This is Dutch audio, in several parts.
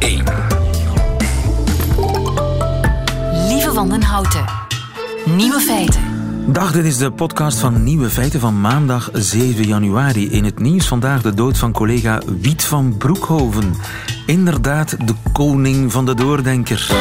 1. Lieve Wandenhouten. Nieuwe feiten. Dag, dit is de podcast van Nieuwe Feiten van maandag 7 januari. In het nieuws vandaag de dood van collega Wiet van Broekhoven. Inderdaad, de koning van de doordenkers.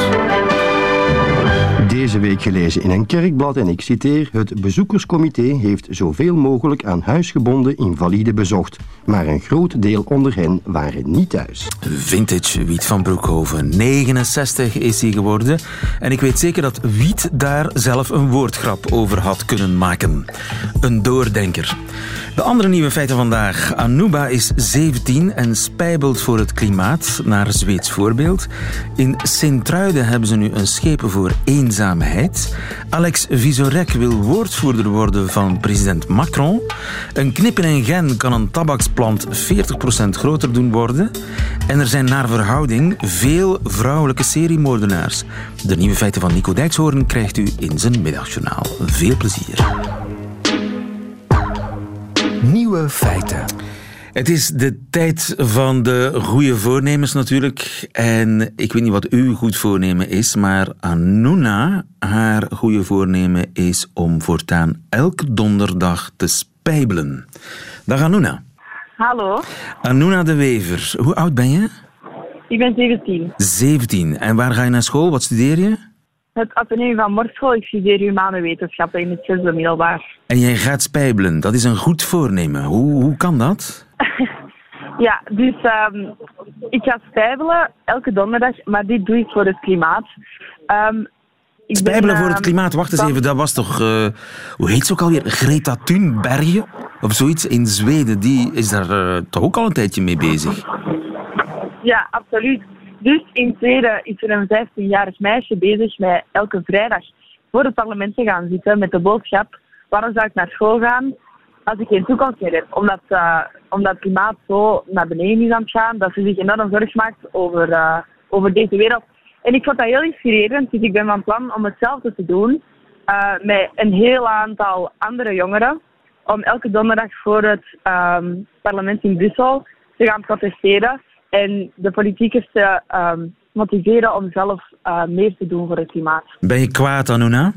Deze week gelezen in een kerkblad en ik citeer: Het bezoekerscomité heeft zoveel mogelijk aan huisgebonden invaliden bezocht, maar een groot deel onder hen waren niet thuis. Vintage Wiet van Broekhoven. 69 is hij geworden. En ik weet zeker dat Wiet daar zelf een woordgrap over had kunnen maken. Een doordenker. De andere nieuwe feiten vandaag. Anuba is 17 en spijbelt voor het klimaat, naar Zweeds voorbeeld. In Sint-Truiden hebben ze nu een schepen voor eenzaamheid. Alex Visorek wil woordvoerder worden van president Macron. Een knip in een gen kan een tabaksplant 40% groter doen worden. En er zijn naar verhouding veel vrouwelijke seriemoordenaars. De nieuwe feiten van Nico Dijkshoorn krijgt u in zijn middagjournaal. Veel plezier. Nieuwe feiten. Het is de tijd van de goede voornemens natuurlijk. En ik weet niet wat uw goed voornemen is, maar Anuna, haar goede voornemen is om voortaan elke donderdag te spijbelen. Dag Anuna. Hallo, Anuna de Wever, hoe oud ben je? ik ben 17. 17. En waar ga je naar school? Wat studeer je? Het Atheneum van Morschool, ik studeer humanenwetenschappen in het zesde middelbaar. En jij gaat spijbelen. Dat is een goed voornemen. Hoe, hoe kan dat? Ja, dus ehm, ik ga spijbelen elke donderdag, maar dit doe ik voor het klimaat. Ehm, ik Spijbelen voor het ehm, klimaat. Wacht eens even, dat was toch... eh, hoe heet ze ook alweer? Greta Thunberg? Of zoiets in Zweden. Die is daar eh, toch ook al een tijdje mee bezig. Ja, absoluut. Dus in Zweden is er een 15-jarig meisje bezig met elke vrijdag voor het parlement te gaan zitten met de boodschap waarom zou ik naar school gaan als ik geen toekomst meer heb. Omdat, eh, omdat het klimaat zo naar beneden is aan het gaan, dat ze zich enorm zorg maakt over, eh, over deze wereld. En ik vond dat heel inspirerend, dus ik ben van plan om hetzelfde te doen eh, met een heel aantal andere jongeren. Om elke donderdag voor het ehm, parlement in Brussel te gaan protesteren en de politiekers te ehm, motiveren om zelf meer te doen voor het klimaat. Ben je kwaad, Anuna?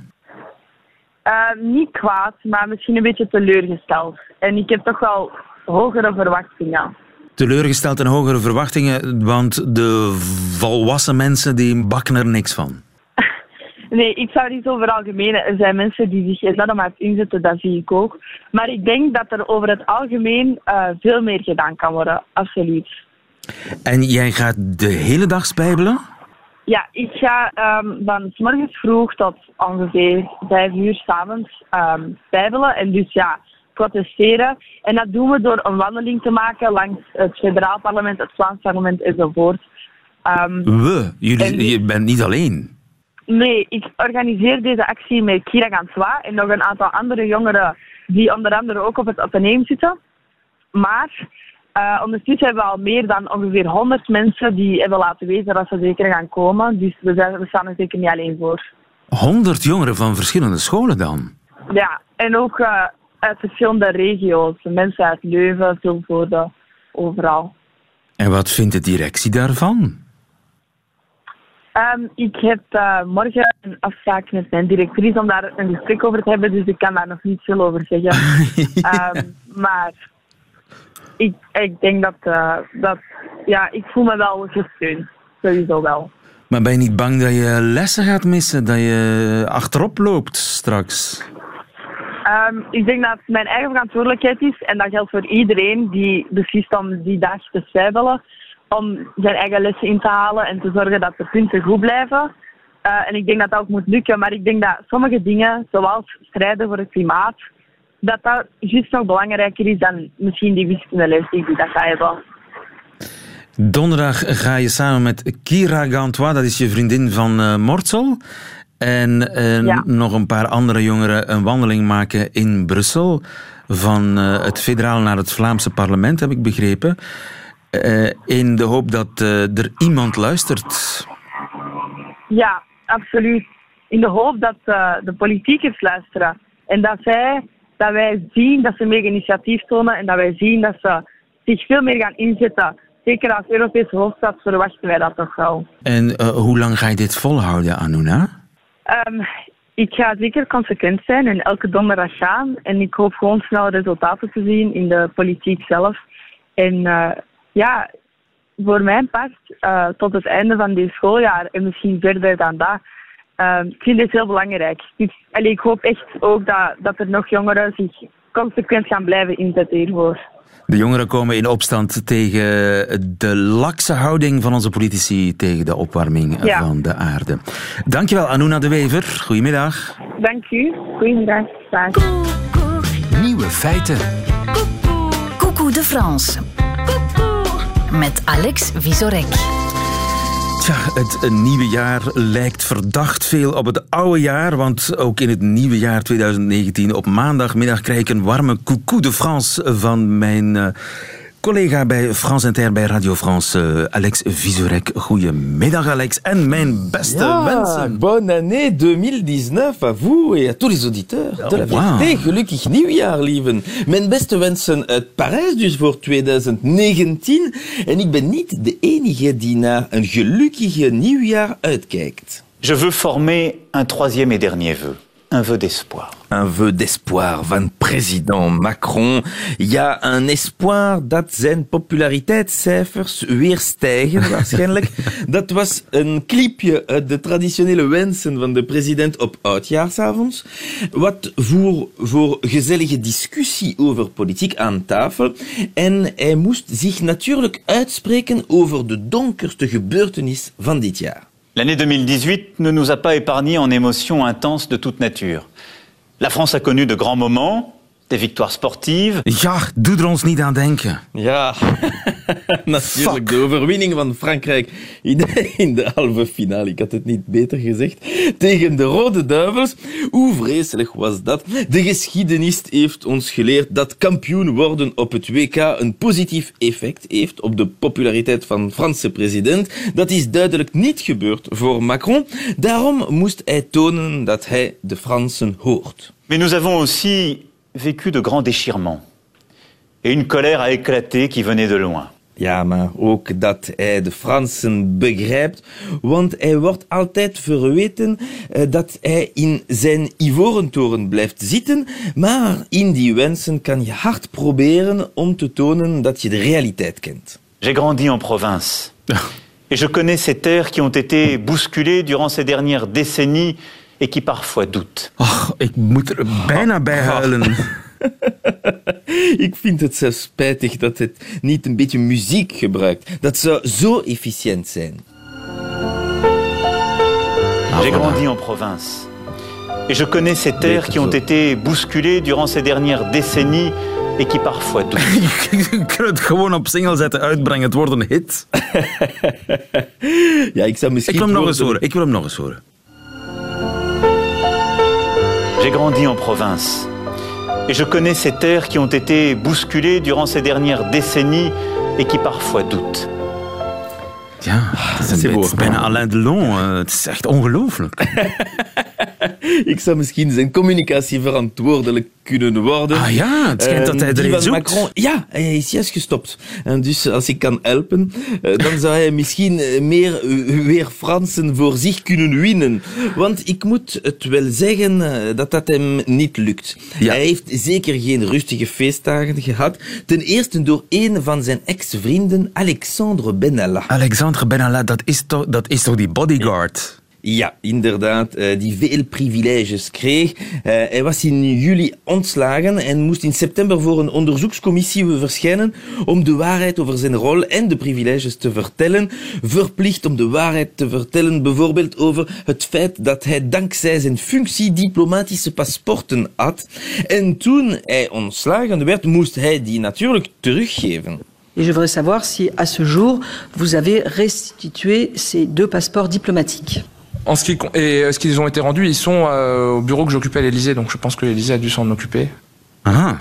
Eh, niet kwaad, maar misschien een beetje teleurgesteld. En ik heb toch wel hogere verwachtingen. Teleurgesteld en hogere verwachtingen, want de volwassen mensen die bakken er niks van. Nee, ik zou niet over algemene. Er zijn mensen die zich enorm hard inzetten, dat zie ik ook. Maar ik denk dat er over het algemeen eh, veel meer gedaan kan worden, absoluut. En jij gaat de hele dag spijbelen? Ja, ik ga ehm, van s morgens vroeg tot ongeveer vijf uur s'avonds um, spijbelen en dus ja, protesteren. En dat doen we door een wandeling te maken langs het federaal parlement, het Vlaams parlement enzovoort. Ehm, We. Jullie, En- je bent niet alleen. nee, ik organiseer deze actie met Kira Ganswa en nog een aantal andere jongeren die onder andere ook op het ateneum zitten. Maar eh, ondertussen hebben we al meer dan ongeveer 100 mensen die hebben laten weten dat ze zeker gaan komen. Dus we, zijn, we staan er zeker niet alleen voor. Honderd jongeren van verschillende scholen dan. Ja, en ook eh, uit verschillende regio's. Mensen uit Leuven, Vilvoorde, overal. En wat vindt de directie daarvan? Ehm, ik heb eh, morgen een afspraak met mijn directrice om daar een gesprek over te hebben, dus ik kan daar nog niet veel over zeggen. Ehm, maar ik, ik denk dat, eh, dat, ja, ik voel me wel gesteund. Sowieso wel. Maar ben je niet bang dat je lessen gaat missen, dat je achterop loopt straks? Ehm, ik denk dat het mijn eigen verantwoordelijkheid is en dat geldt voor iedereen die beslist om die dag te spijbelen, om zijn eigen lessen in te halen en te zorgen dat de punten goed blijven. Eh, en ik denk dat dat ook moet lukken, maar ik denk dat sommige dingen, zoals strijden voor het klimaat, dat dat juist nog belangrijker is dan misschien die wiskundeles die ik dag ga hebben. Donderdag ga je samen met Kira Gantois, dat is je vriendin van eh Mortsel, en eh, Ja. nog een paar andere jongeren een wandeling maken in Brussel. Van eh, het federaal naar het Vlaamse parlement, heb ik begrepen. In de hoop dat er iemand luistert. Ja, absoluut. In de hoop dat de politiekers luisteren. En dat, zij, dat wij zien dat ze meer initiatief tonen en dat wij zien dat ze zich veel meer gaan inzetten zeker als Europese hoofdstad verwachten wij dat toch wel. En uh, hoe lang ga je dit volhouden, Anuna? Um, ik ga zeker consequent zijn en elke donderdag gaan. En ik hoop gewoon snel resultaten te zien in de politiek zelf. En uh, ja, voor mijn part, uh, tot het einde van dit schooljaar en misschien verder dan dat, uh, ik vind dit heel belangrijk. Dus, allee, ik hoop echt ook dat, dat er nog jongeren zich consequent gaan blijven inzetten hiervoor. De jongeren komen in opstand tegen de lakse houding van onze politici tegen de opwarming van de aarde. Dankjewel, Anuna de Wever. Goedemiddag. Dank u. Goedemiddag. Dag. Nieuwe feiten. Coucou de France. Met Alex Visorek. Tja, het nieuwe jaar lijkt verdacht veel op het oude jaar, want ook in het nieuwe jaar 2019 op maandagmiddag krijg ik een warme coucou de France van mijn uh, collega bij France Inter bij Radio France, uh, Alex Visorek. Goedemiddag Alex en mijn beste ja, wensen. Bonne année 2019 à vous et à tous les auditeurs de la wow. vérité. Gelukkig nieuwjaar, lieven. Mijn beste wensen uit Parijs dus voor 2019. En ik ben niet de enige die naar een gelukkige nieuwjaar uitkijkt. Je veux former un troisième et dernier vœu. Un vœu d'espoir. Un vœu d'espoir van president Macron. Ja, een espoir dat zijn populariteitscijfers weer stijgen, waarschijnlijk. dat was een clipje uit de traditionele wensen van de president op oudjaarsavonds. Wat voer voor gezellige discussie over politiek aan tafel. En hij moest zich natuurlijk uitspreken over de donkerste gebeurtenis van dit jaar. L'année 2018 ne nous a pas épargné en émotions intenses de toute nature. La France a connu de grands moments, des victoires sportives. Ja, doe er ons niet aan denken. Ja, natuurlijk. De overwinning van Frankrijk in de, in de halve finale. Ik had het niet beter gezegd. Tegen de Rode Duivels. Hoe vreselijk was dat? De geschiedenis heeft ons geleerd dat kampioen worden op het WK een positief effect heeft op de populariteit van de Franse president. Dat is duidelijk niet gebeurd voor Macron. Daarom moest hij tonen dat hij de Fransen hoort. Mais nous avons aussi vécu de grands déchirements. Et une colère a éclaté qui venait de loin. Ja, maar ook dat hij de Fransen begrijpt, want hij wordt altijd verweten uh, dat hij in zijn ivoren toren blijft zitten, maar in die wensen kan je hard proberen om te tonen dat je de realiteit kent. J'ai grandi en province. Et je connais ces terres qui ont été bousculées durant ces dernières décennies et qui parfois doutent. Ach, ik moet er bijna bij huilen. Ik vind het zelfs spijtig dat het niet een beetje muziek gebruikt. Dat zou zo efficiënt zijn. J'ai grandi en province. Et je connais ces terres qui ont été bousculées durant ces dernières décennies et qui parfois doutent. Je kunt het gewoon op single zetten, uitbrengen. Het wordt een hit. ja, ik zou misschien... Ik wil hem nog eens horen. Ik wil hem nog eens horen. J'ai grandi en province. Et je connais ces terres qui ont été bousculées durant ces dernières décennies et qui parfois doutent. Het is, een, C'est het beau. is bijna Alain Delon. Het is echt ongelooflijk. Ik zou misschien zijn communicatie verantwoordelijk kunnen worden. Ah ja, het schijnt dat hij Eh, er van zoekt. Macron, Ja, hij is juist gestopt. En dus als ik kan helpen, eh, dan zou hij misschien eh, meer weer Fransen voor zich kunnen winnen. Want ik moet het wel zeggen dat dat hem niet lukt. Ja. Hij heeft zeker geen rustige feestdagen gehad. Ten eerste door een van zijn ex-vrienden, Alexandre Benalla. Alexandre Benalla, dat is toch, dat is toch die bodyguard? Ja, inderdaad, eh, die veel privileges kreeg. Eh, hij was in juli ontslagen en moest in september voor een onderzoekscommissie verschijnen om de waarheid over zijn rol en de privileges te vertellen. Verplicht om de waarheid te vertellen, bijvoorbeeld over het feit dat hij dankzij zijn functie diplomatische paspoorten had. En toen hij ontslagen werd, moest hij die natuurlijk teruggeven. Et je voudrais savoir si, à ce jour, vous avez restitué ces deux passeports diplomatiques. En ce qui et euh, ce qu'ils ont été rendus, ils sont euh, au bureau que j'occupais à l'Elysée, donc je pense que l'Elysée a dû s'en occuper. Aha.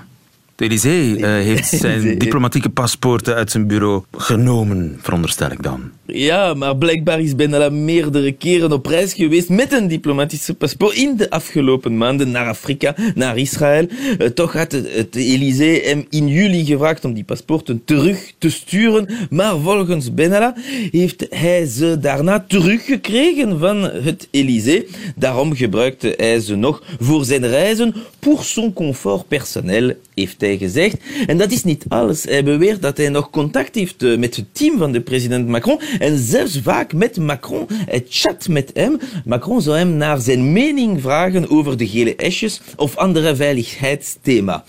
De Elysée uh, heeft zijn diplomatieke paspoorten uit zijn bureau genomen, veronderstel ik dan. Ja, maar blijkbaar is Benalla meerdere keren op reis geweest met een diplomatische paspoort in de afgelopen maanden naar Afrika, naar Israël. Uh, toch had het, het Elysée hem in juli gevraagd om die paspoorten terug te sturen, maar volgens Benalla heeft hij ze daarna teruggekregen van het Elysée. Daarom gebruikte hij ze nog voor zijn reizen, pour son confort personnel, heeft hij gezegd. En dat is niet alles. Hij beweert dat hij nog contact heeft eh, met het team van de president Macron en zelfs vaak met Macron. Hij chat met hem. Macron zou hem naar zijn mening vragen over de gele esjes of andere veiligheidsthema.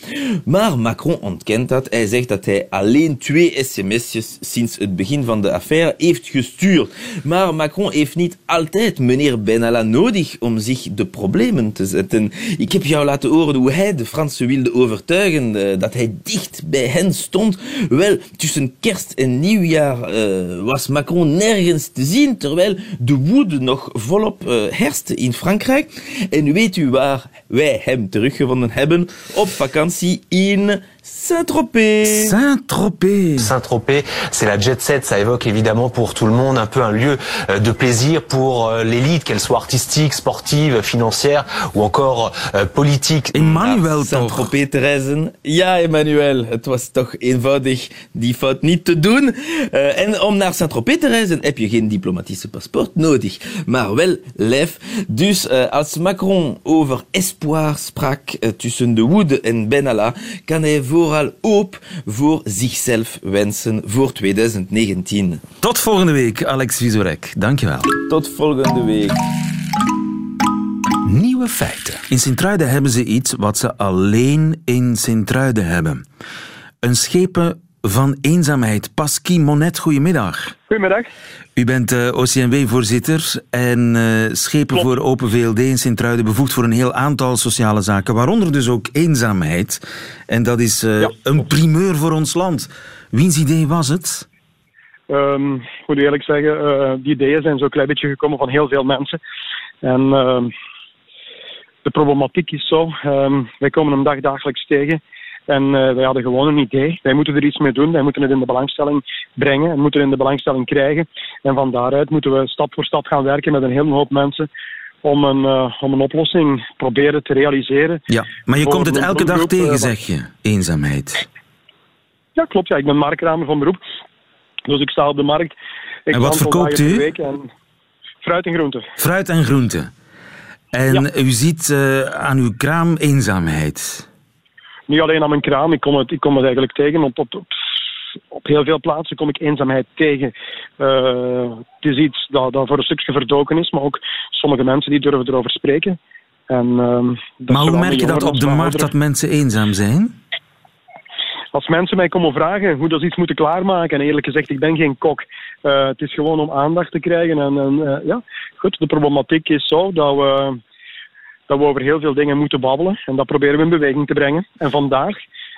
Maar Macron ontkent dat. Hij zegt dat hij alleen twee sms'jes sinds het begin van de affaire heeft gestuurd. Maar Macron heeft niet altijd meneer Benalla nodig om zich de problemen te zetten. Ik heb jou laten horen hoe hij de Fransen wilde overtuigen uh, dat hij dicht bij hen stond. Wel, tussen kerst en nieuwjaar uh, was Macron nergens te zien, terwijl de woede nog volop uh, heerste in Frankrijk. En weet u waar wij hem teruggevonden hebben? Op vakantie in Saint-Tropez. Saint-Tropez. Saint-Tropez, c'est la jet set. Ça évoque évidemment pour tout le monde un peu un lieu euh, de plaisir pour euh, l'élite, qu'elle soit artistique, sportive, financière ou encore euh, politique. Emmanuel Saint-Tropez te reizen. Ja, Emmanuel, het was toch eenvoudig die fout niet te doen. Uh, en om naar Saint-Tropez te reizen heb je geen diplomatische paspoort nodig, maar wel lef. Dus uh, als Macron over espoir sprak uh, tussen de woede en Benalla, kan hij vooral hoop voor zichzelf wensen voor 2019. Tot volgende week, Alex Visorek. Dankjewel. Tot volgende week. Nieuwe feiten. In Sint-Truiden hebben ze iets wat ze alleen in Sint-Truiden hebben. Een schepen van eenzaamheid. Pasky Monet, goedemiddag. Goedemiddag. U bent uh, OCMW-voorzitter en uh, schepen Klopt. voor Open VLD in Sint-Truiden bevoegd voor een heel aantal sociale zaken, waaronder dus ook eenzaamheid. En dat is uh, ja. een primeur voor ons land. Wiens idee was het? Um, ik moet eerlijk zeggen, die ideeën zijn zo'n klein beetje gekomen van heel veel mensen. En ehm, de problematiek is zo, um, wij komen hem dag dagelijks tegen. En uh, wij hadden gewoon een idee. Wij moeten er iets mee doen. Wij moeten het in de belangstelling brengen en moeten het in de belangstelling krijgen. En van daaruit moeten we stap voor stap gaan werken met een hele hoop mensen om een, uh, om een oplossing proberen te realiseren. Ja, maar je komt het elke dag tegen, uh, zeg je, eenzaamheid. Ja, klopt. Ja. Ik ben markramer van beroep. Dus ik sta op de markt. Ik en wat verkoopt u? En fruit en groenten. Fruit en groenten. En ja. u ziet uh, aan uw kraam eenzaamheid niet alleen aan mijn kraam, ik kom het, ik kom het eigenlijk tegen. Op, op, op, op heel veel plaatsen kom ik eenzaamheid tegen. Uh, het is iets dat, dat voor een stukje verdoken is, maar ook sommige mensen die durven erover spreken. En, uh, maar hoe merk je dat op de markt dat mensen eenzaam zijn? Als mensen mij komen vragen hoe dat ze iets moeten klaarmaken, en eerlijk gezegd, ik ben geen kok. Uh, het is gewoon om aandacht te krijgen. En, en uh, ja, goed, de problematiek is zo dat we dat we over heel veel dingen moeten babbelen. En dat proberen we in beweging te brengen. En vandaag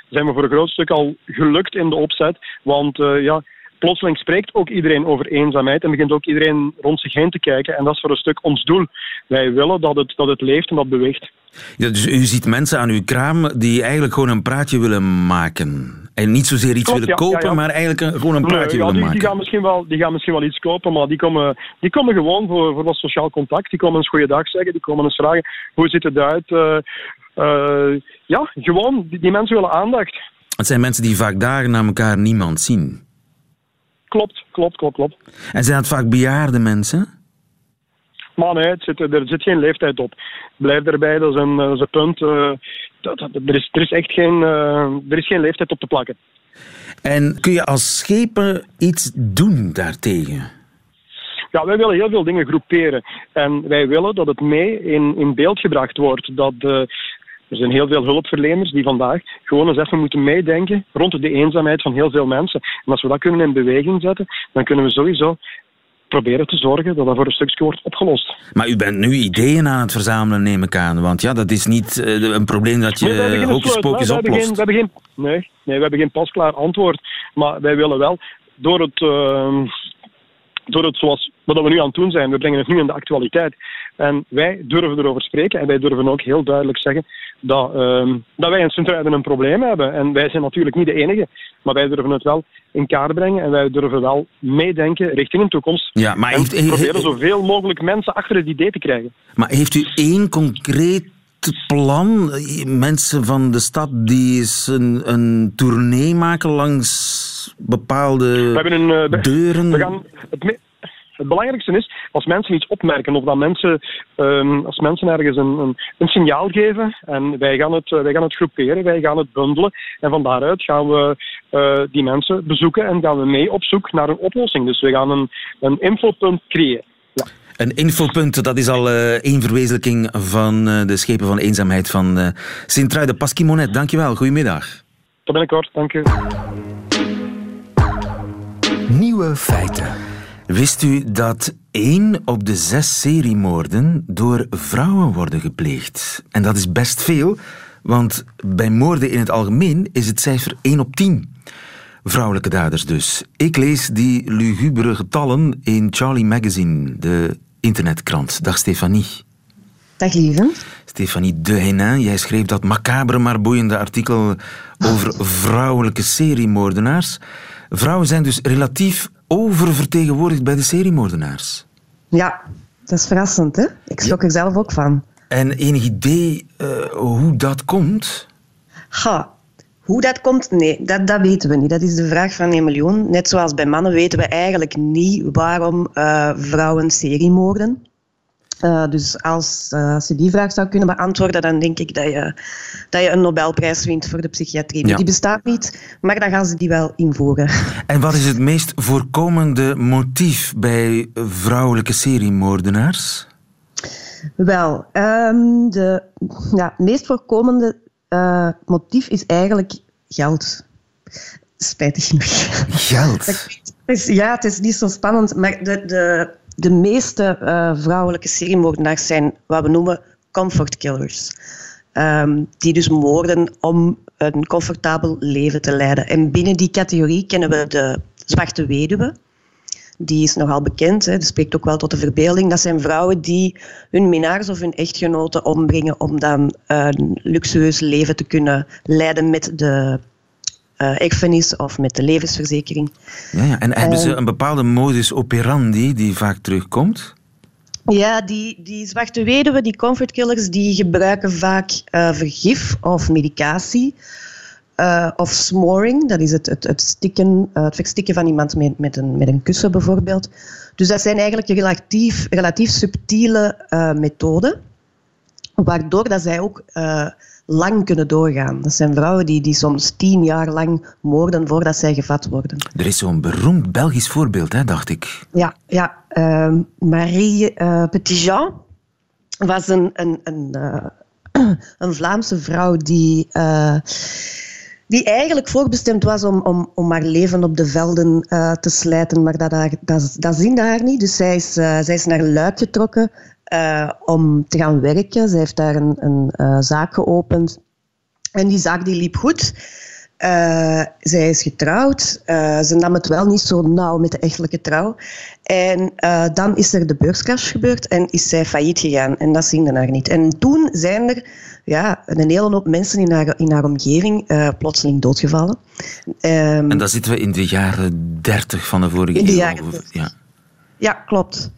zijn we voor een groot stuk al gelukt in de opzet. Want uh, ja, plotseling spreekt ook iedereen over eenzaamheid en begint ook iedereen rond zich heen te kijken. En dat is voor een stuk ons doel. Wij willen dat het, dat het leeft en dat beweegt. Ja, dus u ziet mensen aan uw kraam die eigenlijk gewoon een praatje willen maken. En niet zozeer iets Klopt, willen ja, kopen, ja, maar eigenlijk een, gewoon een praatje nee, willen die, maken. Die gaan, misschien wel, die gaan misschien wel iets kopen, maar die komen, die komen gewoon voor, voor wat sociaal contact. Die komen eens goeiedag zeggen, die komen eens vragen hoe ziet het eruit. Uh, uh, ja, gewoon, die, die mensen willen aandacht. Het zijn mensen die vaak dagen na elkaar niemand zien. Klopt, klopt, klopt, klopt. En zijn het vaak bejaarde mensen? Maar nee, het zit, er zit geen leeftijd op. Blijf erbij, dat is een, dat is een punt. Uh, dat, dat, er, is, er is echt geen, uh, er is geen leeftijd op te plakken. En kun je als schepen iets doen daartegen? Ja, wij willen heel veel dingen groeperen. En wij willen dat het mee in, in beeld gebracht wordt. Dat uh, er zijn heel veel hulpverleners die vandaag gewoon eens even moeten meedenken rond de eenzaamheid van heel veel mensen. En als we dat kunnen in beweging zetten, dan kunnen we sowieso proberen te zorgen dat dat voor een stukje wordt opgelost. Maar u bent nu ideeën aan het verzamelen, neem ik aan. Want ja, dat is niet uh, een probleem dat je nee, hocus pocus we oplost. Geen, we hebben geen, nee, nee, we hebben geen pasklaar antwoord. Maar wij willen wel door het... Uh, door het zoals wat we nu aan het doen zijn, we brengen het nu in de actualiteit. En wij durven erover spreken en wij durven ook heel duidelijk zeggen dat, ehm, dat wij in sint een probleem hebben. En wij zijn natuurlijk niet de enige, maar wij durven het wel in kaart brengen en wij durven wel meedenken richting een toekomst. Ja, maar en heeft, proberen zoveel mogelijk mensen achter het idee te krijgen. Maar heeft u één concreet plan? Mensen van de stad die eens een, een tournee maken langs bepaalde we hebben een, uh, deuren? We gaan het, het belangrijkste is, als mensen iets opmerken of dat mensen, um, als mensen ergens een, een, een, signaal geven en wij gaan, het, wij gaan het groeperen, wij gaan het bundelen en van daaruit gaan we uh, die mensen bezoeken en gaan we mee op zoek naar een oplossing. Dus we gaan een, een infopunt creëren. Ja. Een infopunt, dat is al uh, één verwezenlijking van uh, de schepen van eenzaamheid van Sint-Truiden. Pascal Monet, dankjewel. Goedemiddag. Tot binnenkort, dank u. Nieuwe feiten. Wist u dat één op de zes seriemoorden door vrouwen worden gepleegd? En dat is best veel, want bij moorden in het algemeen is het cijfer 1 op 10. Vrouwelijke daders dus. Ik lees die lugubere getallen in Charlie Magazine, de internetkrant. Dag Stefanie. Dag lieve. Stefanie de Henin, jij schreef dat macabere maar boeiende artikel over vrouwelijke seriemoordenaars. Vrouwen zijn dus relatief oververtegenwoordigd bij de seriemoordenaars. Ja, dat is verrassend, hè? Ik schrok er zelf ook van. En enig idee uh, hoe dat komt? Ha, hoe dat komt? Nee, dat, dat weten we niet. Dat is de vraag van een miljoen. Net zoals bij mannen weten we eigenlijk niet waarom uh, vrouwen seriemoorden. Uh, dus als, uh, als je die vraag zou kunnen beantwoorden, dan denk ik dat je, dat je een Nobelprijs wint voor de psychiatrie. Ja. Die bestaat niet, maar dan gaan ze die wel invoeren. En wat is het meest voorkomende motief bij vrouwelijke seriemoordenaars? Wel, um, de ja, meest voorkomende uh, motief is eigenlijk geld. Spijtig genoeg. Geld? ja, het is niet zo spannend, maar de, de de meeste uh, vrouwelijke seriemoordenaars zijn wat we noemen comfort killers. Um, die dus moorden om een comfortabel leven te leiden. En binnen die categorie kennen we de zwarte weduwe. Die is nogal bekend, hè. dat spreekt ook wel tot de verbeelding. Dat zijn vrouwen die hun minnaars of hun echtgenoten ombrengen om dan een luxueus leven te kunnen leiden met de uh, of met de levensverzekering. Ja, ja. En hebben ze een bepaalde modus operandi die vaak terugkomt? Ja, die, die zwarte weduwe, die comfortkillers, die gebruiken vaak uh, vergif of medicatie. Uh, of smoring, dat is het, het, het, stikken, uh, het verstikken van iemand met, met, een, met een kussen bijvoorbeeld. Dus dat zijn eigenlijk relatief, relatief subtiele methoden, waardoor dat zij ook lang kunnen doorgaan. Dat zijn vrouwen die, die soms tien jaar lang moorden voordat zij gevat worden. Er is zo'n beroemd Belgisch voorbeeld, hè, dacht ik. Ja, ja. Uh, Marie uh, Petitjean was een, een, een, uh, een Vlaamse vrouw die die eigenlijk voorbestemd was om, om, om haar leven op de velden uh, te slijten, maar dat, dat, dat, dat zinde haar niet. Dus zij is, uh, zij is naar Luik getrokken uh, om te gaan werken. Zij heeft daar een, een zaak geopend. En die zaak die liep goed. zij is getrouwd. ze nam het wel niet zo nauw met de echtelijke trouw. En dan is er de beurscrash gebeurd en is zij failliet gegaan. En dat zinde haar niet. En toen zijn er ja, een hele hoop mensen in haar, in haar omgeving plotseling doodgevallen. Um, en dan zitten we in de jaren 30 van de vorige in de eeuw. Jaren ja. ja, klopt.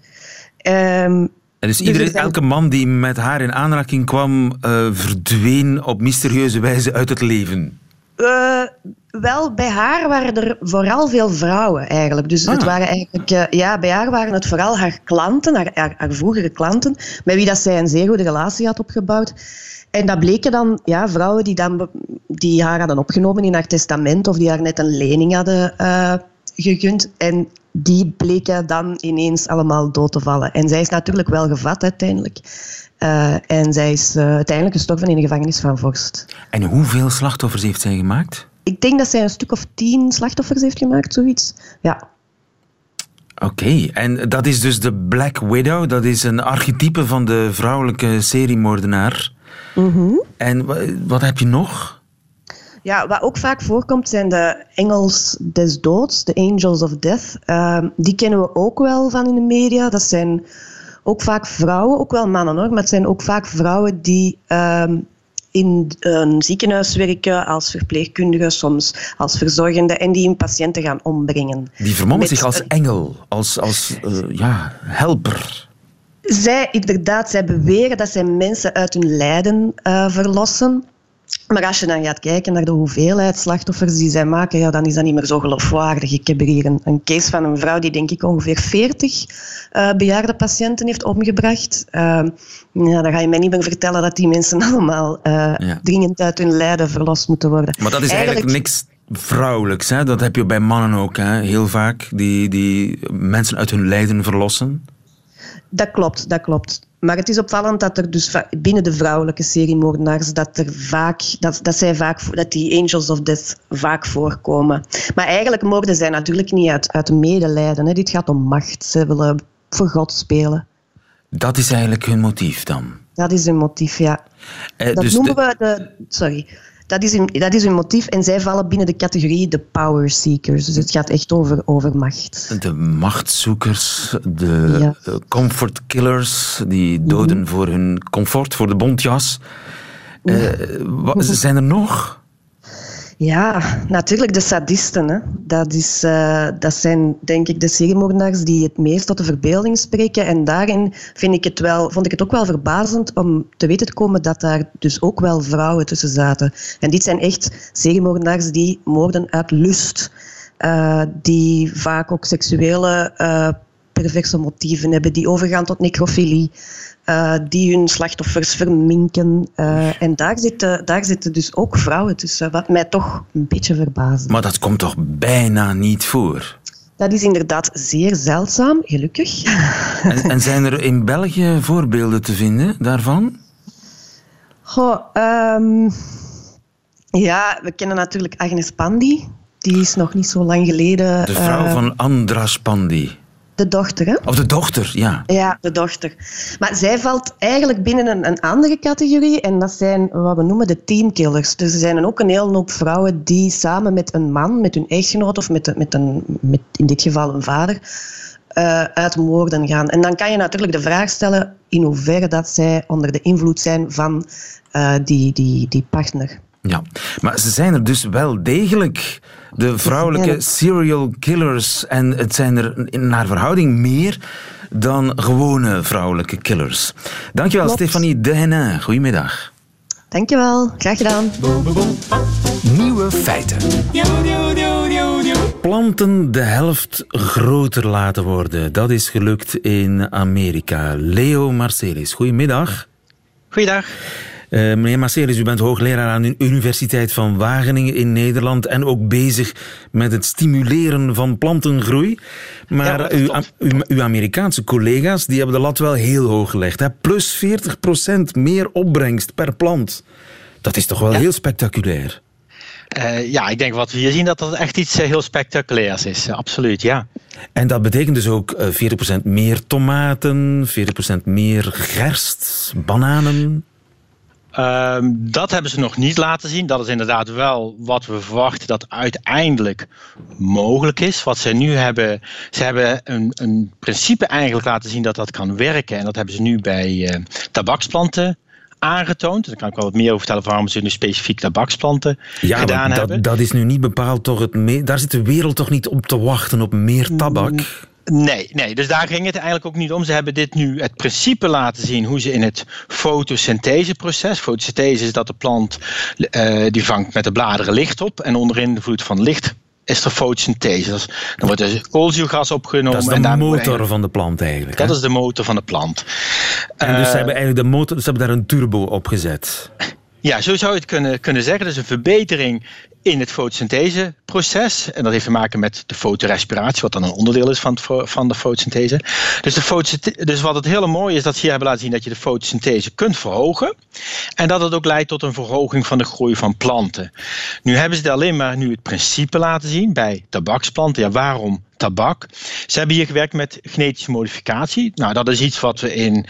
Um, en dus, iedereen, elke man die met haar in aanraking kwam, uh, verdween op mysterieuze wijze uit het leven? Uh, wel, bij haar waren er vooral veel vrouwen eigenlijk. Dus ah. het waren eigenlijk, uh, ja, bij haar waren het vooral haar klanten, haar, haar, haar, vroegere klanten, met wie dat zij een zeer goede relatie had opgebouwd. En dat bleken dan ja, vrouwen die, dan, die haar hadden opgenomen in haar testament of die haar net een lening hadden gegund. En die bleken dan ineens allemaal dood te vallen. En zij is natuurlijk wel gevat uiteindelijk. Uh, en zij is uh, uiteindelijk gestorven in de gevangenis van Vorst. En hoeveel slachtoffers heeft zij gemaakt? Ik denk dat zij een stuk of tien slachtoffers heeft gemaakt, zoiets. Ja. Oké, okay. en dat is dus de Black Widow. Dat is een archetype van de vrouwelijke seriemoordenaar. Mm -hmm. En wat heb je nog? Ja, wat ook vaak voorkomt zijn de engels des doods, de angels of death. Ehm, die kennen we ook wel van in de media. Dat zijn ook vaak vrouwen, ook wel mannen hoor, maar het zijn ook vaak vrouwen die ehm, in een ziekenhuis werken als verpleegkundige, soms als verzorgende en die hun patiënten gaan ombrengen. Die vermommen zich als engel, als, als uh, ja, helper. Zij, inderdaad, zij beweren dat zij mensen uit hun lijden uh, verlossen. Maar als je dan gaat kijken naar de hoeveelheid slachtoffers die zij maken, ja, dan is dat niet meer zo geloofwaardig. Ik heb hier een, een case van een vrouw die denk ik ongeveer 40 uh, bejaarde patiënten heeft omgebracht. Uh, ja, dan ga je mij niet meer vertellen dat die mensen allemaal uh, ja. dringend uit hun lijden verlost moeten worden. Maar dat is eigenlijk, eigenlijk niks vrouwelijks. Hè? Dat heb je bij mannen ook hè? heel vaak, die, die mensen uit hun lijden verlossen. Dat klopt, dat klopt. Maar het is opvallend dat er dus binnen de vrouwelijke seriemoordenaars dat er vaak, dat, dat, zij vaak, dat die angels of death vaak voorkomen. Maar eigenlijk moorden zij natuurlijk niet uit, uit medelijden. Hè. Dit gaat om macht. Ze willen voor God spelen. Dat is eigenlijk hun motief dan? Dat is hun motief, ja. Eh, dat dus noemen de... we de... Sorry. Dat is, hun, dat is hun motief en zij vallen binnen de categorie de power seekers. Dus het gaat echt over, over macht. De machtszoekers, de ja. comfort killers, die doden mm voor hun comfort, voor de bontjas. Uh, wat, zijn er nog? Ja, natuurlijk de sadisten. Hè. Dat, is, uh, dat zijn denk ik de seriemoordenaars die het meest tot de verbeelding spreken. En daarin vind ik het wel, vond ik het ook wel verbazend om te weten te komen dat daar dus ook wel vrouwen tussen zaten. En dit zijn echt seriemoordenaars die moorden uit lust. Uh, die vaak ook seksuele uh, perverse motieven hebben, die overgaan tot necrofilie. Uh, die hun slachtoffers verminken. Uh, en daar zitten, daar zitten dus ook vrouwen tussen, wat mij toch een beetje verbaast. Maar dat komt toch bijna niet voor? Dat is inderdaad zeer zeldzaam, gelukkig. En, en zijn er in België voorbeelden te vinden daarvan? Goh, um, ja, we kennen natuurlijk Agnes Pandi. Die is nog niet zo lang geleden... De vrouw uh, van Andras Pandi. De dochter, hè? Of de dochter, ja. Ja, de dochter. Maar zij valt eigenlijk binnen een, een andere categorie en dat zijn wat we noemen de teamkillers. Dus er zijn ook een hele hoop vrouwen die samen met een man, met hun echtgenoot of met, met, een, met in dit geval een vader, uh, uit moorden gaan. En dan kan je natuurlijk de vraag stellen in hoeverre dat zij onder de invloed zijn van uh, die, die, die partner. Ja, maar ze zijn er dus wel degelijk, de vrouwelijke serial killers. En het zijn er naar verhouding meer dan gewone vrouwelijke killers. Dankjewel, Klopt. Stefanie Dehenin. Goedemiddag. Dankjewel, graag gedaan. Nieuwe feiten. Planten de helft groter laten worden. Dat is gelukt in Amerika. Leo Marcelis, goedemiddag. Goeiedag. Uh, meneer Marcelis, u bent hoogleraar aan de Universiteit van Wageningen in Nederland en ook bezig met het stimuleren van plantengroei. Maar ja, uw, uw, uw, Amerikaanse collega's die hebben de lat wel heel hoog gelegd. Hè? Plus 40% meer opbrengst per plant. Dat is toch wel ja. heel spectaculair? Uh, ja, ik denk wat we hier zien dat dat echt iets heel spectaculairs is. absoluut, ja. En dat betekent dus ook uh, 40% meer tomaten, 40% meer gerst, bananen. Um, dat hebben ze nog niet laten zien. Dat is inderdaad wel wat we verwachten dat uiteindelijk mogelijk is. Wat ze nu hebben, ze hebben een, een principe eigenlijk laten zien dat dat kan werken. En dat hebben ze nu bij uh, tabaksplanten aangetoond. Daar kan ik wel wat meer over vertellen waarom ze nu specifiek tabaksplanten ja, gedaan dat, hebben. Dat is nu niet bepaald toch het... Daar zit de wereld toch niet op te wachten op meer tabak? Nee, nee, dus daar ging het eigenlijk ook niet om. Ze hebben dit nu het principe laten zien hoe ze in het fotosyntheseproces. Fotosynthese is dat de plant uh, die vangt met de bladeren licht op en onder invloed van licht is er fotosynthese. Dus dan wordt er koolzuurgas opgenomen. Dat is de en motor van de plant eigenlijk. Dat hè? is de motor van de plant. En dus ze hebben eigenlijk de motor, ze hebben daar een turbo op gezet. Ja, zo zou je het kunnen, kunnen zeggen. Dus een verbetering in het fotosyntheseproces. En dat heeft te maken met de fotorespiratie, wat dan een onderdeel is van, van de fotosynthese. Dus, de fotosynthese, dus wat het hele mooie is, dat ze hier hebben laten zien dat je de fotosynthese kunt verhogen. En dat het ook leidt tot een verhoging van de groei van planten. Nu hebben ze alleen maar nu het principe laten zien bij tabaksplanten. Ja, waarom tabak. Ze hebben hier gewerkt met genetische modificatie. Nou, dat is iets wat we in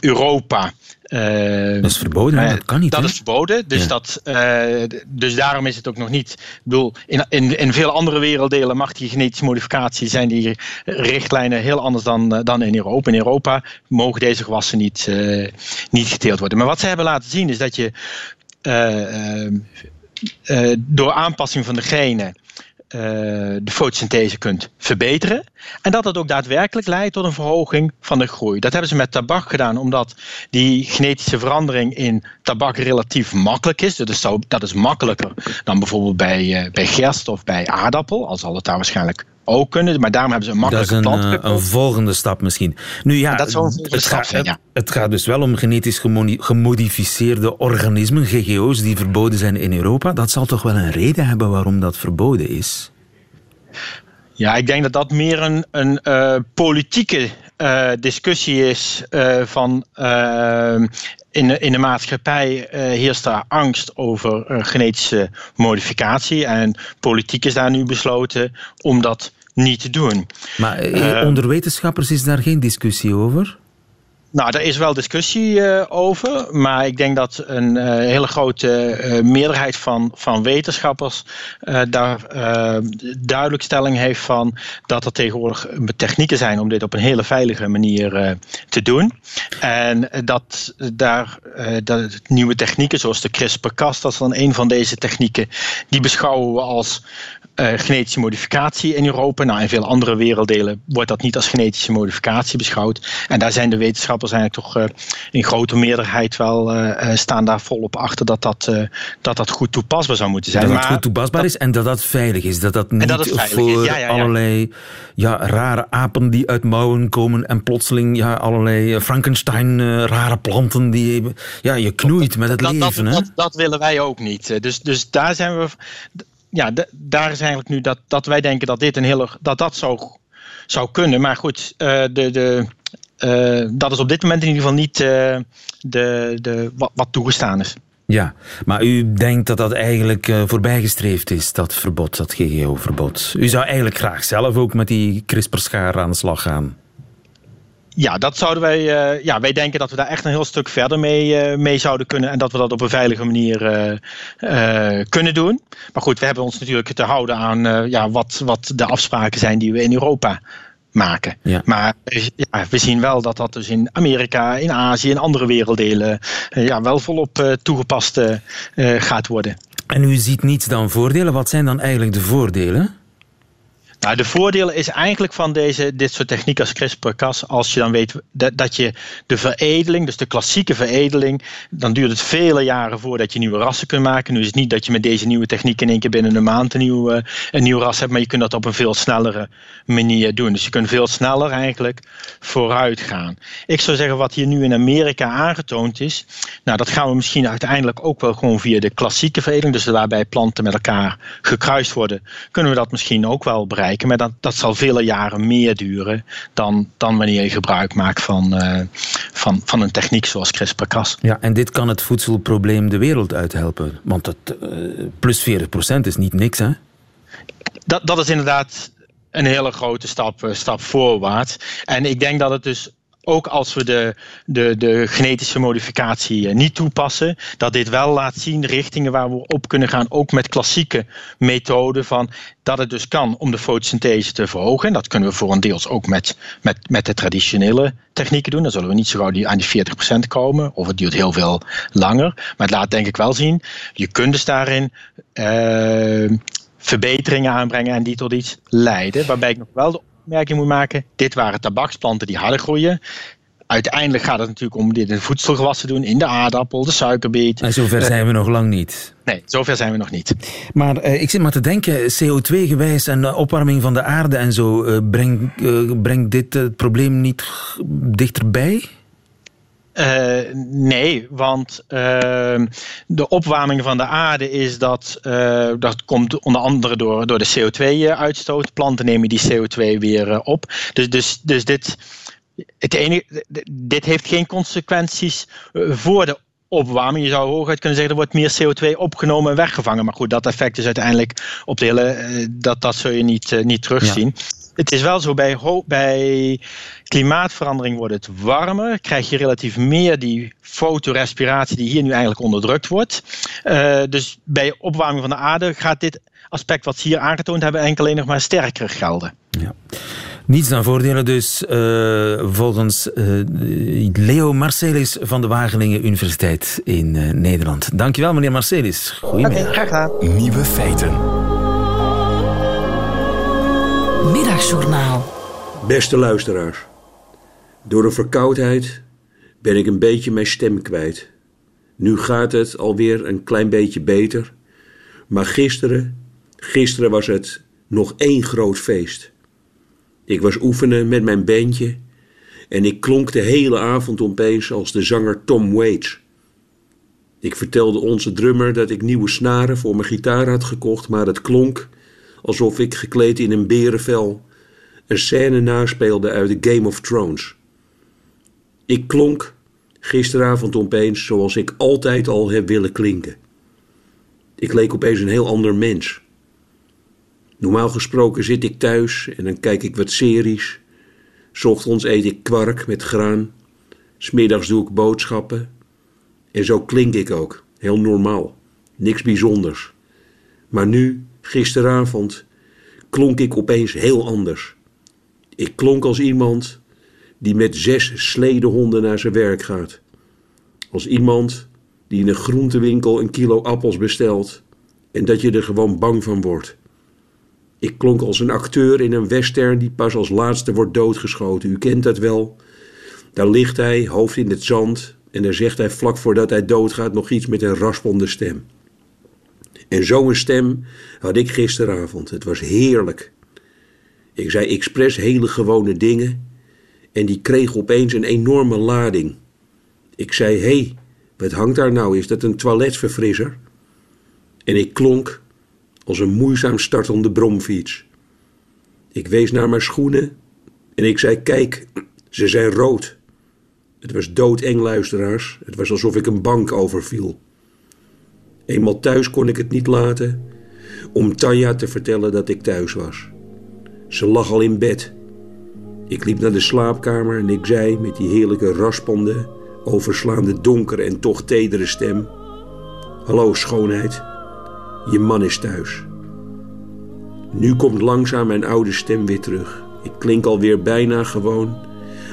Europa uh, dat is verboden, dat kan niet. Dat is verboden, dus, dat, uh, dus daarom is het ook nog niet. Ik bedoel, in, in, in veel andere werelddelen mag die genetische modificatie zijn die richtlijnen heel anders dan, dan in Europa. In Europa mogen deze gewassen niet, niet geteeld worden. Maar wat ze hebben laten zien is dat je door aanpassing van de genen uh, de fotosynthese kunt verbeteren. En dat dat ook daadwerkelijk leidt tot een verhoging van de groei. Dat hebben ze met tabak gedaan, omdat die genetische verandering in tabak relatief makkelijk is. Dus dat is makkelijker dan bijvoorbeeld bij, uh, bij gerst of bij aardappel, al zal het daar waarschijnlijk ook kunnen. Maar daarom hebben ze een makkelijke plant. Dat is een, een, volgende stap misschien. Nu ja, dat zou een het, stap zijn, ja. het, gaat dus wel om genetisch gemodificeerde organismen, GGO's, die verboden zijn in Europa. Dat zal toch wel een reden hebben waarom dat verboden is? Ja, ik denk dat dat meer een, een uh, politieke uh, discussie is uh, van in de, in de maatschappij heerst daar angst over genetische modificatie. En politiek is daar nu besloten om dat niet te doen. Maar onder wetenschappers is daar geen discussie over? Nou, daar is wel discussie uh, over, maar ik denk dat een uh, hele grote uh, meerderheid van, van wetenschappers daar duidelijk stelling heeft van dat er tegenwoordig technieken zijn om dit op een hele veilige manier te doen. En dat daar dat nieuwe technieken zoals de CRISPR-Cas, dat is dan een van deze technieken, die beschouwen we als uh, genetische modificatie in Europa. Nou, in veel andere werelddelen wordt dat niet als genetische modificatie beschouwd. En daar zijn de wetenschappers eigenlijk toch uh, in grote meerderheid wel uh, staan daar volop achter dat dat, dat dat goed toepasbaar zou moeten zijn. Dat het goed toepasbaar dat, is en dat dat veilig is. Dat dat niet dat voor ja, ja, ja. allerlei ja, rare apen die uit mouwen komen en plotseling ja, allerlei Frankenstein rare planten die ja, je knoeit met het leven. Dat, hè? Dat, dat willen wij ook niet. Dus, dus daar zijn we ja, daar is eigenlijk nu dat, dat wij denken dat dit een hele. dat dat zou, zou kunnen. Maar goed, uh, de, de, uh, dat is op dit moment in ieder geval niet uh, de, de, wat, wat, toegestaan is. Ja, maar u denkt dat dat eigenlijk voorbijgestreefd is, dat verbod, dat GGO-verbod. U zou eigenlijk graag zelf ook met die CRISPR-schaar aan de slag gaan. Ja, dat zouden wij. Uh, ja, wij denken dat we daar echt een heel stuk verder mee, uh, mee zouden kunnen. En dat we dat op een veilige manier uh, kunnen doen. Maar goed, we hebben ons natuurlijk te houden aan ja, wat, wat de afspraken zijn die we in Europa maken. Ja. Maar ja, we zien wel dat dat dus in Amerika, in Azië en andere werelddelen ja, wel volop toegepast gaat worden. En u ziet niets dan voordelen. Wat zijn dan eigenlijk de voordelen? Nou, de voordelen is eigenlijk van deze, dit soort technieken als CRISPR-Cas, als je dan weet dat, dat je de veredeling, dus de klassieke veredeling, dan duurt het vele jaren voordat je nieuwe rassen kunt maken. Nu is het niet dat je met deze nieuwe techniek in één keer binnen een maand een nieuw, uh, een nieuw ras hebt, maar je kunt dat op een veel snellere manier doen. Dus je kunt veel sneller eigenlijk vooruit gaan. Ik zou zeggen, wat hier nu in Amerika aangetoond is, nou, dat gaan we misschien uiteindelijk ook wel gewoon via de klassieke veredeling, dus waarbij planten met elkaar gekruist worden, kunnen we dat misschien ook wel bereiken. Maar dat, dat zal vele jaren meer duren dan, dan wanneer je gebruik maakt van, uh, van, van een techniek zoals CRISPR-Cas. Ja, en dit kan het voedselprobleem de wereld uithelpen. Want het, uh, plus 40% is niet niks, hè? Dat, dat is inderdaad een hele grote stap, uh, stap voorwaarts. En ik denk dat het dus ook als we de, de, de genetische modificatie niet toepassen, dat dit wel laat zien richtingen waar we op kunnen gaan, ook met klassieke methoden van dat het dus kan om de fotosynthese te verhogen. En dat kunnen we voor een deels ook met, met, met de traditionele technieken doen. Dan zullen we niet zo gauw aan die 40% komen, of het duurt heel veel langer. Maar het laat denk ik wel zien, je kunt dus daarin uh, verbeteringen aanbrengen en die tot iets leiden. Waarbij ik nog wel de opmerking moet maken. Dit waren tabaksplanten die harder groeien. Uiteindelijk gaat het natuurlijk om dit in voedselgewassen doen, in de aardappel, de suikerbeet. En zover uh, zijn we nog lang niet. Nee, zover zijn we nog niet. Maar uh, ik zit maar te denken, CO2-gewijs en uh, opwarming van de aarde en zo, brengt breng dit het probleem niet dichterbij? Uh, nee, want uh, de opwarming van de aarde is dat, uh, dat komt onder andere door, door de CO2-uitstoot. Planten nemen die CO2 weer op. Dus, dus, dus dit, het enige, dit heeft geen consequenties voor de opwarming. Je zou hooguit kunnen zeggen, er wordt meer CO2 opgenomen en weggevangen. Maar goed, dat effect is uiteindelijk op de hele, eh, dat, dat zul je niet, eh, niet terugzien. Het is wel zo, bij, bij klimaatverandering wordt het warmer. Krijg je relatief meer die fotorespiratie die hier nu eigenlijk onderdrukt wordt. Uh, dus bij opwarming van de aarde gaat dit aspect wat ze hier aangetoond hebben enkel alleen nog maar sterker gelden. Ja. Niets dan voordelen dus, uh, volgens uh, Leo Marcelis van de Wageningen Universiteit in uh, Nederland. Dankjewel, meneer Marcelis. Goedemiddag. Okay, graag gedaan. Nieuwe feiten. Middagjournaal. Beste luisteraars. Door een verkoudheid ben ik een beetje mijn stem kwijt. Nu gaat het alweer een klein beetje beter. Maar gisteren, gisteren was het nog één groot feest. Ik was oefenen met mijn bandje en ik klonk de hele avond opeens als de zanger Tom Waits. Ik vertelde onze drummer dat ik nieuwe snaren voor mijn gitaar had gekocht, maar het klonk alsof ik gekleed in een berenvel een scène naspeelde uit The Game of Thrones. Ik klonk gisteravond opeens zoals ik altijd al heb willen klinken. Ik leek opeens een heel ander mens. Normaal gesproken zit ik thuis en dan kijk ik wat series. Ochtends eet ik kwark met graan. Smiddags doe ik boodschappen. En zo klink ik ook, heel normaal. Niks bijzonders. Maar nu, gisteravond, klonk ik opeens heel anders. Ik klonk als iemand die met zes sledehonden naar zijn werk gaat. Als iemand die in een groentewinkel een kilo appels bestelt en dat je er gewoon bang van wordt. Ik klonk als een acteur in een western die pas als laatste wordt doodgeschoten. U kent dat wel. Daar ligt hij, hoofd in het zand, en daar zegt hij vlak voordat hij doodgaat nog iets met een raspende stem. En zo'n stem had ik gisteravond. Het was heerlijk. Ik zei expres hele gewone dingen en die kreeg opeens een enorme lading. Ik zei: Hé, hey, wat hangt daar nou? Is dat een toiletverfrisser? En ik klonk als een moeizaam startende bromfiets. Ik wees naar mijn schoenen en ik zei: Kijk, ze zijn rood. Het was doodeng, luisteraars. Het was alsof ik een bank overviel. Eenmaal thuis kon ik het niet laten om Tanja te vertellen dat ik thuis was. Ze lag al in bed. Ik liep naar de slaapkamer en ik zei met die heerlijke raspende, overslaande donkere en toch tedere stem: Hallo schoonheid, je man is thuis. Nu komt langzaam mijn oude stem weer terug. Ik klink alweer bijna gewoon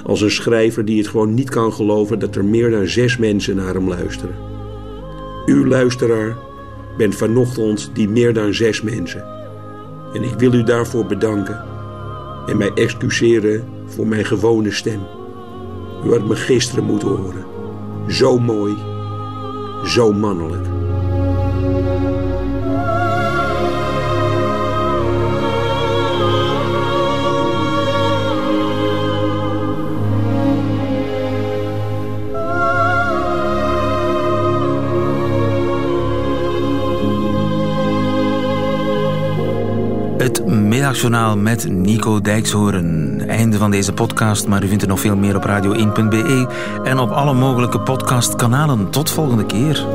als een schrijver die het gewoon niet kan geloven dat er meer dan zes mensen naar hem luisteren. U luisteraar bent vanochtend die meer dan zes mensen. En ik wil u daarvoor bedanken en mij excuseren voor mijn gewone stem. U had me gisteren moeten horen. Zo mooi, zo mannelijk. Met Nico Dijkshoorn. Einde van deze podcast, maar u vindt er nog veel meer op radio1.be en op alle mogelijke podcastkanalen. Tot volgende keer.